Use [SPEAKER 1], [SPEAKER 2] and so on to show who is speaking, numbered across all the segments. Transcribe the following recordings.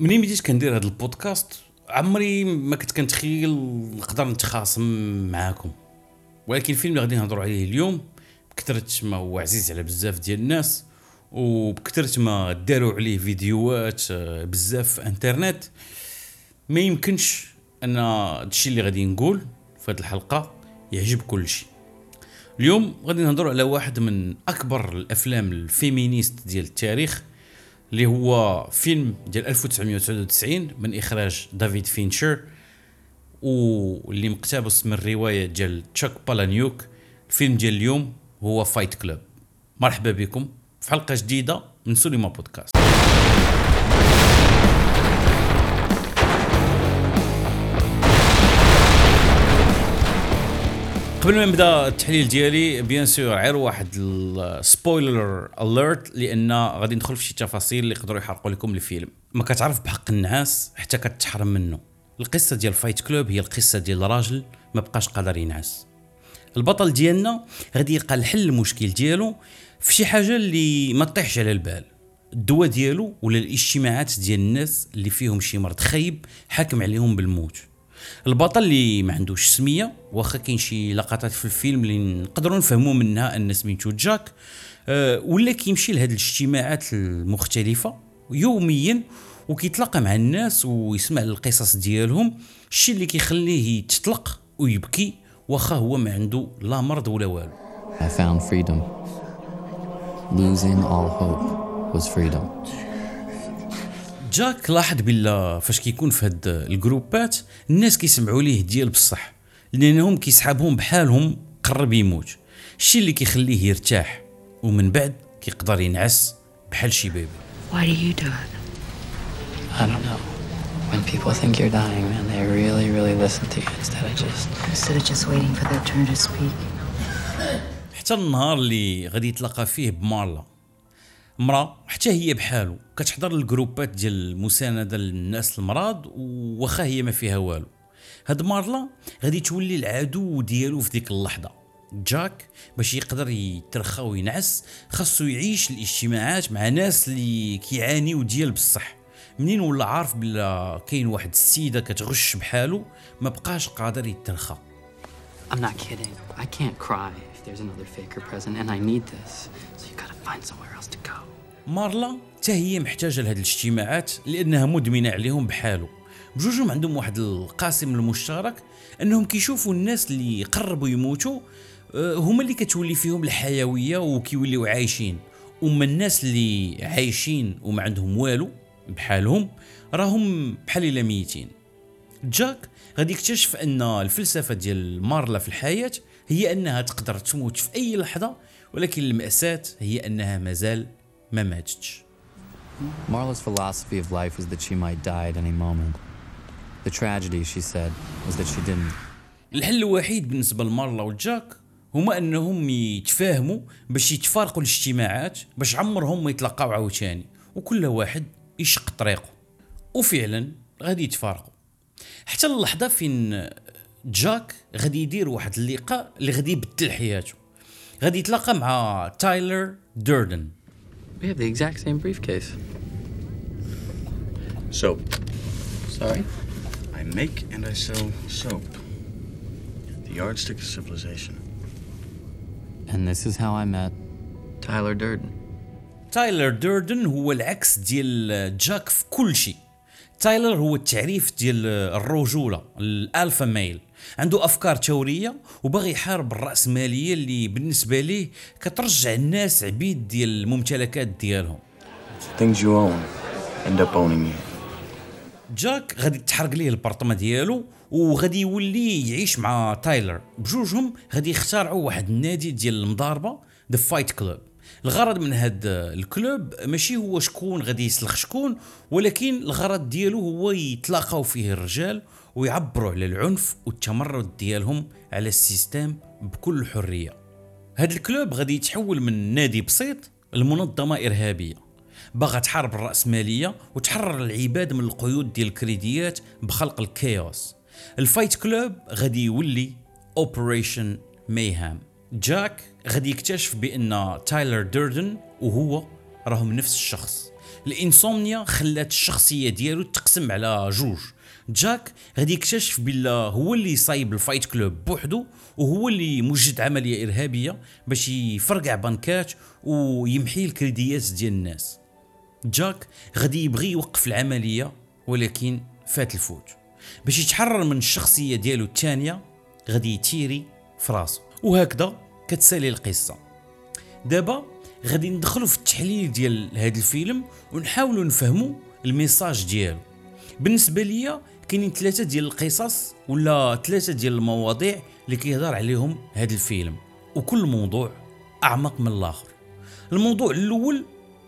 [SPEAKER 1] منين بديت كندير هذا البودكاست عمري ما كنت كنتخيل نقدر نتخاصم معاكم. ولكن الفيلم اللي غادي نهضروا عليه اليوم بكثرة ما هو عزيز على بزاف ديال الناس وبكثرة ما داروا عليه فيديوهات آه، بزاف في انترنت ما يمكنش أن هادشي اللي غادي نقول في هذه الحلقة يعجب كل شيء اليوم غادي نهضروا على واحد من أكبر الأفلام ال feminist ديال التاريخ اللي هو فيلم ديال 1999 من إخراج دافيد فينشر واللي مقتبس من رواية ديال تشاك بالانيوك الفيلم ديال اليوم هو Fight Club مرحبا بكم في حلقة جديدة من سينما بودكاست. قبل ما نبدأ التحليل ديالي bien sûr غير واحد ال spoiler alert لأن غادي ندخل في شي تفاصيل اللي يقدروا يحرقوا لكم الفيلم. ما كتعرف بحق النعاس حتى كتحرم منه. القصة ديال Fight Club هي القصة ديال راجل ما بقاش قادر ينعس. البطل ديالنا غادي يلقى الحل المشكل ديالو في شي حاجة اللي ما طيحش على البال. الدواء ديالو ولا الاجتماعات ديال الناس اللي فيهم شي مرض خايب حاكم عليهم بالموت. البطل اللي ما عندوش سمية واخا كاين شي لقطات في الفيلم اللي نقدروا نفهموا منها أن سميتو جاك أه ولا كيمشي لهاد الاجتماعات المختلفة يوميا وكيتلاقى مع الناس ويسمع القصص ديالهم الشيء اللي كيخليه يتطلق ويبكي واخا هو ما عنده لا مرض ولا والو
[SPEAKER 2] I found freedom. Losing all hope was freedom.
[SPEAKER 1] جاك لاحظ بلا فاش كيكون في هاد الجروبات الناس كيسمعوا ليه ديال بصح لأنهم كيسحابهم بحالهم قرب يموت الشيء اللي كيخليه يرتاح ومن بعد كيقدر ينعس بحال شي بيبي
[SPEAKER 3] Why do you do it?
[SPEAKER 2] I don't know. When people think you're dying, man, they really, really listen to you instead of just.
[SPEAKER 3] Instead of just waiting for their turn to speak.
[SPEAKER 1] حتى النهار اللي غادي يتلاقى فيه بمارلا مرا حتى هي بحالو كتحضر الجروبات ديال المساندة للناس المرض واخا هي ما فيها والو هاد مارلا غادي تولي العدو ديالو في ديك اللحظة جاك باش يقدر يترخى وينعس خاصو يعيش الاجتماعات مع ناس اللي كيعانيو ديال بصح منين ولا عارف بلا كاين واحد السيدة كتغش بحالو ما بقاش قادر يترخى
[SPEAKER 2] I'm not kidding. I can't cry if there's another faker present, and I need this. So you gotta find somewhere else to go.
[SPEAKER 1] مارلا حتى هي محتاجة لهاد الاجتماعات لأنها مدمنة عليهم بحالو. بجوجهم عندهم واحد القاسم المشترك أنهم كيشوفوا الناس اللي قربوا يموتوا آه، هما اللي كتولي فيهم الحيوية وكيوليو عايشين. أما الناس اللي عايشين وما عندهم والو بحالهم راهم بحال إلا ميتين. جاك غادي يكتشف أن الفلسفة ديال مارلا في الحياة هي أنها تقدر تموت في أي لحظة ولكن المأساة هي أنها مازال ما ماتتش
[SPEAKER 2] Marla's philosophy of life was that she might die at any moment. The tragedy, she said, was that she didn't.
[SPEAKER 1] الحل الوحيد بالنسبة لمارلا وجاك هما أنهم يتفاهموا باش يتفارقوا الاجتماعات باش عمرهم ما يتلاقاو عاوتاني وكل واحد يشق طريقه. وفعلا غادي يتفارقوا. حتى اللحظة فين جاك غادي يدير واحد اللقاء اللي غادي يبدل حياته. غادي يتلاقى مع تايلر ديردن.
[SPEAKER 2] We have the exact same briefcase.
[SPEAKER 4] Soap.
[SPEAKER 2] Sorry?
[SPEAKER 4] I make and I sell soap. The yardstick of civilization.
[SPEAKER 2] And this is how I met Tyler Durden.
[SPEAKER 1] تايلر ديردن هو العكس ديال جاك في كل شيء تايلر هو التعريف ديال الرجوله الالفا ميل عنده أفكار ثوريه وباغي يحارب الرأسمالية اللي بالنسبة ليه كترجع الناس عبيد ديال الممتلكات ديالهم. جاك غادي تحرق ليه البارطما ديالو وغادي يولي يعيش مع تايلر. بجوجهم غادي يخترعوا واحد النادي ديال المضاربة The Fight Club الغرض من هاد ال club ماشي هو شكون غادي يسلخ شكون ولكن الغرض ديالو هو يتلاقاو فيه الرجال ويعبروا على العنف والتمرد ديالهم على ال system بكل حرية. هاد ال club غادي يتحول من نادي بسيط لمنظمة إرهابية. باغا تحارب الرأسمالية وتحرر العباد من القيود ديال الكريديات بخلق ال chaos ال Fight Club غادي يولي Operation Mayhem جاك غادي يكتشف بأن تايلر ديردن وهو راهم نفس الشخص. ال insomnia خلات الشخصية ديالو تقسم على جوج. جاك غادي يكتشف بلا هو اللي صايب ال Fight Club بوحدو وهو اللي موجد عملية إرهابية باش يفرقع بنكات ويمحي الكريديات ديال الناس. جاك غادي يبغي يوقف العملية ولكن فات الفوت. باش يتحرر من الشخصية ديالو الثانية غادي يتيري في راسو. وهكذا كتسالي القصة. دابا غادي ندخلوا في التحليل ديال هذا الفيلم ونحاولوا نفهموا ال message ديالو. بالنسبة ليا كاينين ثلاثة ديال القصص ولا ثلاثة ديال المواضيع اللي كيهضر عليهم هذا الفيلم. وكل موضوع أعمق من الآخر. الموضوع الأول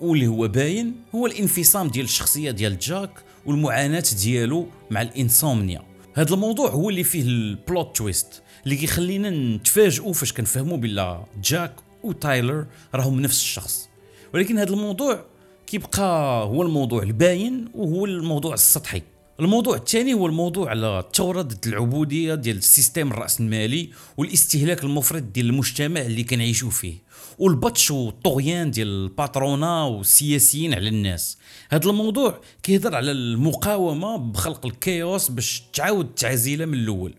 [SPEAKER 1] واللي هو باين هو الانفصام ديال الشخصية ديال جاك والمعاناة ديالو مع ال insomnia. هذا الموضوع هو اللي فيه ال plot twist اللي كيخلينا نتفاجئوا فاش كنفهموا بلا جاك وتايلر راهم نفس الشخص. ولكن هذا الموضوع كيبقى هو الموضوع الباين وهو الموضوع السطحي. الموضوع الثاني هو الموضوع على الثوره ضد العبودية ديال ال system الرأسمالي والاستهلاك المفرط ديال المجتمع اللي كنعيشوا فيه والبطش والطغيان ديال ال patronat والسياسيين على الناس. هذا الموضوع كيهضر على المقاومة بخلق ال chaos باش تعاود تعزيله من الأول.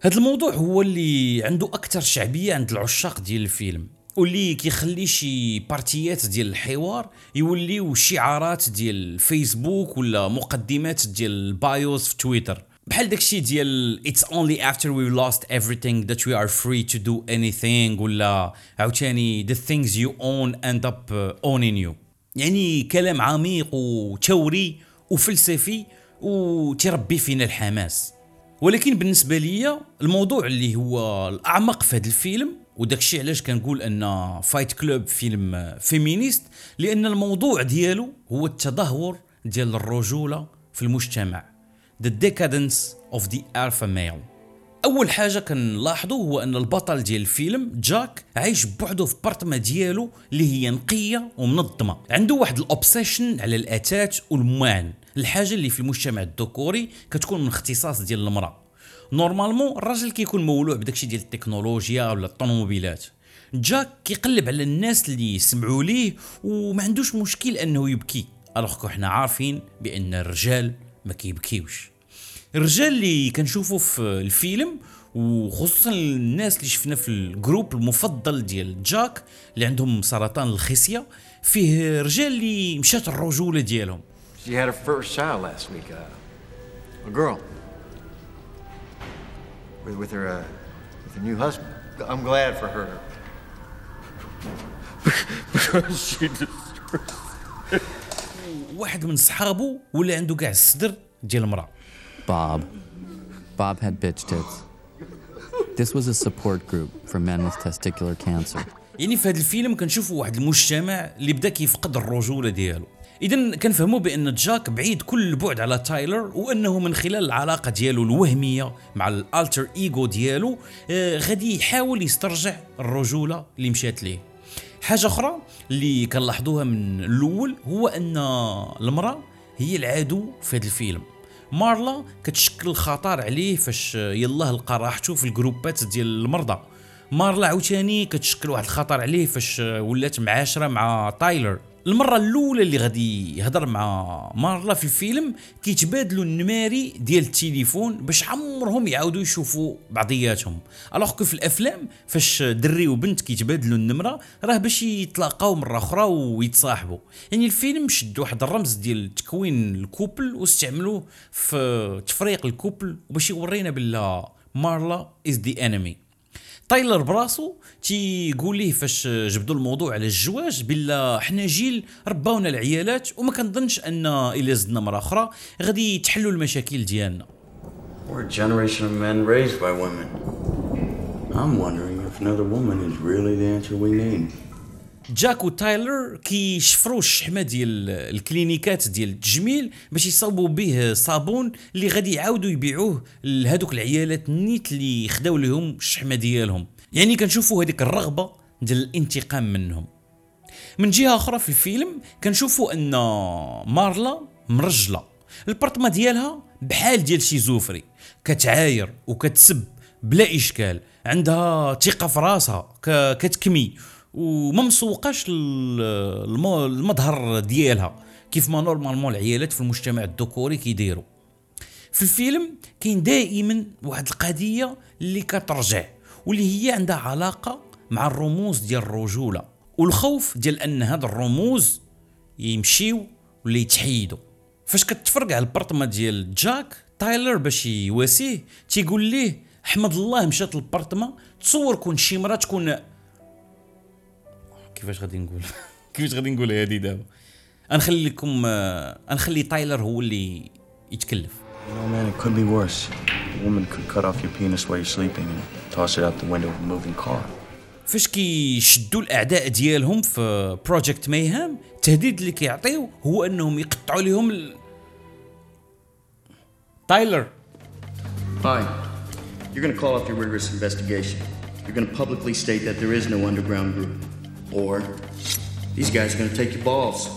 [SPEAKER 1] هذا الموضوع هو اللي عنده أكثر شعبية عند العشاق ديال الفيلم. واللي كيخلي شي بارتيات ديال الحوار يوليو شعارات ديال الفيسبوك ولا مقدمات ديال ال bios في تويتر بحال داكشي ديال it's only after we lost everything that we are free to do anything ولا عاوتاني the things you own end up owning you. يعني كلام عميق وثوري وفلسفي وتربي فينا الحماس. ولكن بالنسبة ليا الموضوع اللي هو الأعمق في هذا الفيلم وداك الشيء علاش كنقول أن Fight Club فيلم féministe؟ لأن الموضوع ديالو هو التدهور ديال الرجولة في المجتمع. The decadence of the alpha male. أول حاجة كنلاحظوا هو أن البطل ديال الفيلم جاك عايش بوحدو في بارتما ديالو اللي هي نقية ومنظمة. عنده واحد ال obsession على الاثاث والماعن الحاجة اللي في المجتمع الذكوري كتكون من اختصاص ديال المرأة. normalement الراجل كيكون مولوع بداكشي ديال التكنولوجيا ولا الطوموبيلات جاك كيقلب على الناس اللي يسمعوا ليه وما عندوش مشكل أنه يبكي alors حنا عارفين بأن الرجال ما كيبكيوش الرجال اللي كنشوفوا في الفيلم وخصوصا الناس اللي شفنا في ال group المفضل ديال جاك اللي عندهم سرطان الخصيه فيه رجال اللي مشات الرجولة ديالهم
[SPEAKER 4] She had her first child last week. Uh, a girl. With, with her, uh, with her new husband. I'm glad for her. because she destroyed.
[SPEAKER 1] واحد من صحابه ولا عنده كاع الصدر ديال المراه
[SPEAKER 2] Bob. Bob had bitch tits. This was a support group for men with testicular cancer.
[SPEAKER 1] يعني في هذا الفيلم كنشوفوا واحد المجتمع اللي بدا كيفقد الرجوله ديالو اذا كنفهموا بأن جاك بعيد كل البعد على تايلر وأنه من خلال العلاقة ديالو الوهمية مع ال alter ego ديالو آه غادي يحاول يسترجع الرجولة اللي مشات ليه. حاجة أخرى اللي كنلاحظوها من الأول هو أن المرأة هي العدو في هذا الفيلم. مارلا كتشكل الخطر عليه فاش يلاه لقى راحته في الجروبات ديال المرضى. مارلا عاوتاني كتشكل واحد الخطر عليه فاش ولات معاشرة مع تايلر. المرة الأولى اللي غادي يهضر مع مارلا في الفيلم كيتبادلوا النماري ديال التليفون باش عمرهم يعاودوا يشوفوا بعضياتهم. alors في الأفلام فاش دري وبنت كيتبادلوا النمرة راه باش يتلاقاو مرة أخرى ويتصاحبوا. يعني الفيلم شد واحد الرمز ديال تكوين ال couple واستعملوه في تفريق ال couple وباش يورينا بلا مارلا is the enemy تايلر براسو تيقول ليه فاش جبدوا الموضوع على الزواج بلا حنا جيل رباونا العيالات وما كنظنش أن الا زدنا مرة أخرى غادي يتحلوا المشاكل ديالنا
[SPEAKER 4] We're a generation of men raised by women. I'm wondering if another woman is really the answer we need.
[SPEAKER 1] جاك وتايلر كيشفروا الشحمه ديال الكلينيكات ديال التجميل باش يصاوبوا به صابون اللي غادي يعاودوا يبيعوه لهذوك العيالات نيت اللي خداو لهم الشحمة ديالهم. يعني كنشوفوا هذيك الرغبة ديال الانتقام منهم. من جهة أخرى في الفيلم كنشوفوا أن مارلا مرجلة. البرطمة ديالها بحال ديال شي زوفري كتعاير وكتسب بلا إشكال. عندها ثقة في راسها كتكمي. وما مسوقاش ال- الم- المظهر ديالها. كيف ما normalement العيالات في المجتمع الذكوري كيديروا في الفيلم كاين دائما واحد القضية اللي كترجع واللي هي عندها علاقة مع الرموز ديال الرجولة. والخوف ديال أن هاد الرموز يمشيو ولا يتحيدوا فاش كتفرج على البرطمه ديال جاك تايلر باش يواسيه تيقول ليه حمد الله مشات البرطمه تصور كون شي مرا تكون كيفاش غادي نقول كيفاش غادي نقول هادي دابا غنخلي لكم آه، غنخلي تايلر هو اللي يتكلف
[SPEAKER 4] You know, man, it could be worse. A woman could cut off your penis while you're sleeping and toss it out the window of a moving car.
[SPEAKER 1] فاش كيشدوا الاعداء ديالهم في بروجكت ميهام التهديد اللي كيعطيو هو انهم يقطعوا لهم ال... تايلر
[SPEAKER 4] Fine. You're gonna call off your rigorous investigation. You're gonna publicly state that there is no underground group. Or these guys are gonna take your balls.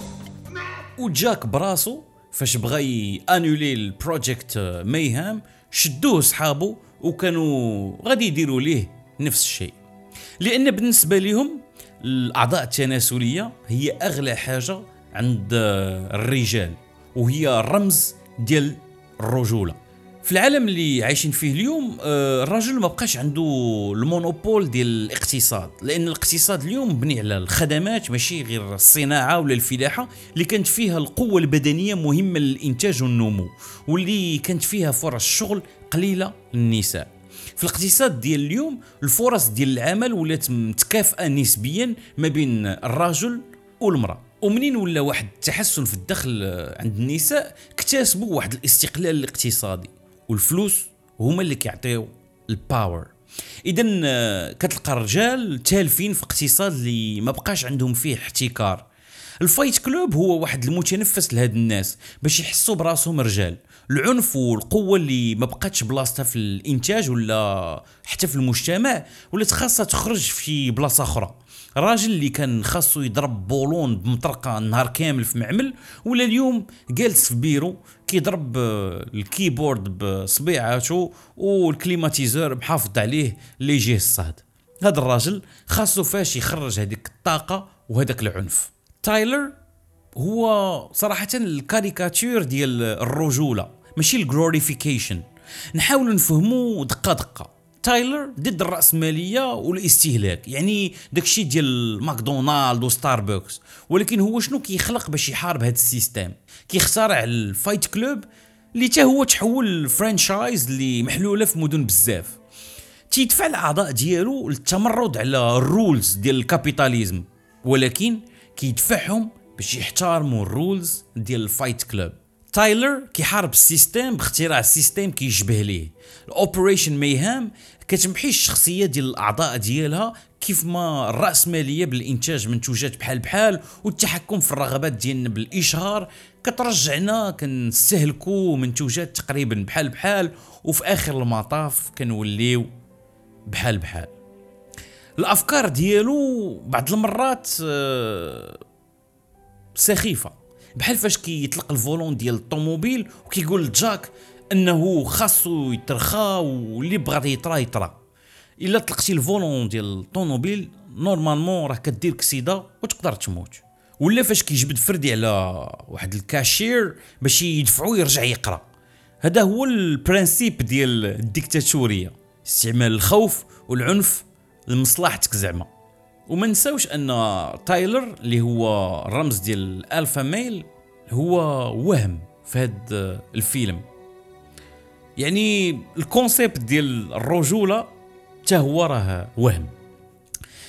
[SPEAKER 1] وجاك براسو فاش بغى يانولي ال Project Mayhem شدوه صحابه وكانوا غادي يديروا ليه نفس الشيء لأن بالنسبة لهم الأعضاء التناسلية هي أغلى حاجة عند الرجال وهي الرمز ديال الرجولة في العالم اللي عايشين فيه اليوم آه، الرجل ما بقاش عنده ال monopole ديال الاقتصاد لأن الاقتصاد اليوم مبني على الخدمات ماشي غير الصناعة ولا الفلاحة اللي كانت فيها القوة البدنية مهمة للإنتاج والنمو واللي كانت فيها فرص شغل قليلة للنساء. في الاقتصاد ديال اليوم الفرص ديال العمل ولات متكافئة نسبيا ما بين الرجل والمرأة. ومنين ولا واحد التحسن في الدخل عند النساء اكتسبوا واحد الاستقلال الاقتصادي. والفلوس هما اللي كيعطيو الباور اذا آه، كتلقى الرجال تالفين في اقتصاد اللي ما بقاش عندهم فيه احتكار. ال Fight Club هو واحد المتنفس لهاد الناس باش يحسوا براسهم رجال. العنف والقوة اللي ما بقاتش بلاصتها في الإنتاج ولا حتى في المجتمع ولات خاصها تخرج في شي بلاصة أخرى. الراجل اللي كان خاصو يضرب boulon بمطرقة نهار كامل في معمل ولا اليوم جالس في بيرو كيضرب آه، ال keyboard بصبيعاته وال climatiseur محافظ عليه اللي يجيه الصهد. هذا الراجل خاصو فاش يخرج هذيك الطاقة وهذاك العنف. تايلر هو صراحة الكاريكاتير ديال الرجولة ماشي ال glorification. نحاول نفهمو دقة دقة. تايلر ضد الرأسمالية والاستهلاك. يعني داكشي ديال ماكدونالد وستاربكس. ولكن هو شنو كيخلق باش يحارب هذا ال system؟ كيخترع ال Fight Club اللي تا هو تحول franchise اللي محلولة في مدن بزاف. تيدفع الأعضاء ديالو للتمرد على ال rules ديال ال capitalism. ولكن كيدفعهم باش يحترموا ال rules ديال ال Fight Club. تايلر كيحارب ال system باختراع ال system كيشبه ليه. ال Operation Mayhem كتمحي الشخصية ديال الأعضاء ديالها كيف ما الراسماليه بالإنتاج منتوجات بحال بحال والتحكم في الرغبات ديالنا بالإشهار. كترجعنا كنستهلكوا منتوجات تقريبا بحال بحال وفي آخر المطاف كنوليو بحال بحال. الأفكار ديالو بعض المرات آه، سخيفة. بحال فاش كيطلق ال volant ديال الطوموبيل وكيقول لجاك انه خاصو يترخى واللي بغى يطرى يطرى إلا طلقتي ال volant ديال الطوموبيل normalement راه كدير كسيدة وتقدر تموت. ولا فاش كيجبد فردي على واحد الكاشير باش يدفعو يرجع يقرا. هذا هو ال principe ديال الديكتاتورية. استعمال الخوف والعنف لمصلحتك زعما. وما نساوش أن تايلر اللي هو الرمز ديال ال alpha male هو وهم في هذا الفيلم. يعني ال concept ديال الرجولة حتى هو راه وهم.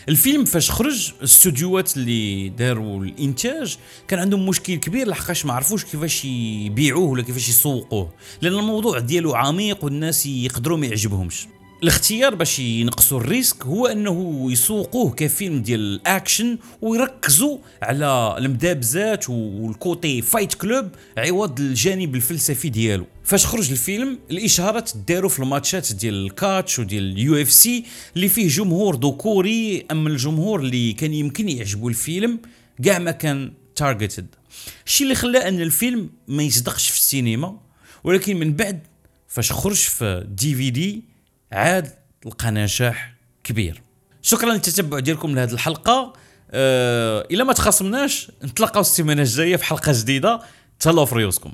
[SPEAKER 1] الفيلم فاش خرج الاستوديوهات اللي داروا الإنتاج كان عندهم مشكل كبير لحقاش ما عرفوش كيفاش يبيعوه ولا كيفاش يسوقوه. لأن الموضوع ديالو عميق والناس يقدروا ما يعجبهمش. الاختيار باش ينقصوا ال risque هو أنه يسوقوه كفيلم ديال الأكشن ويركزوا على المدابزات وال côté fight club عوض الجانب الفلسفي ديالو. فاش خرج الفيلم الإشهارات داروا في الماتشات ديال ال catch وديال ال UFC اللي فيه جمهور ذكوري أما الجمهور اللي كان يمكن يعجبوا الفيلم كاع ما كان تارجتد الشيء اللي خلى أن الفيلم ما يصدقش في السينما ولكن من بعد فاش خرج في دي في دي عاد لقى نجاح كبير. شكرا للتتبع ديالكم لهذه الحلقة. آه إلى ما تخاصمناش نتلاقاو السيمانة الجاية في حلقة جديدة. تهلاو في ريوسكم